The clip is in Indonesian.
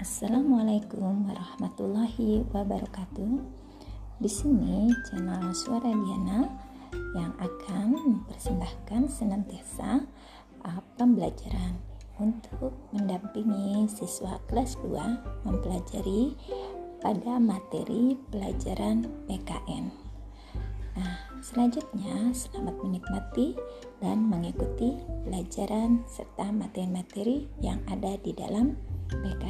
Assalamualaikum warahmatullahi wabarakatuh. Di sini channel Suara Diana yang akan mempersembahkan senantiasa uh, pembelajaran untuk mendampingi siswa kelas 2 mempelajari pada materi pelajaran PKN. Nah, selanjutnya selamat menikmati dan mengikuti pelajaran serta materi-materi yang ada di dalam PKN.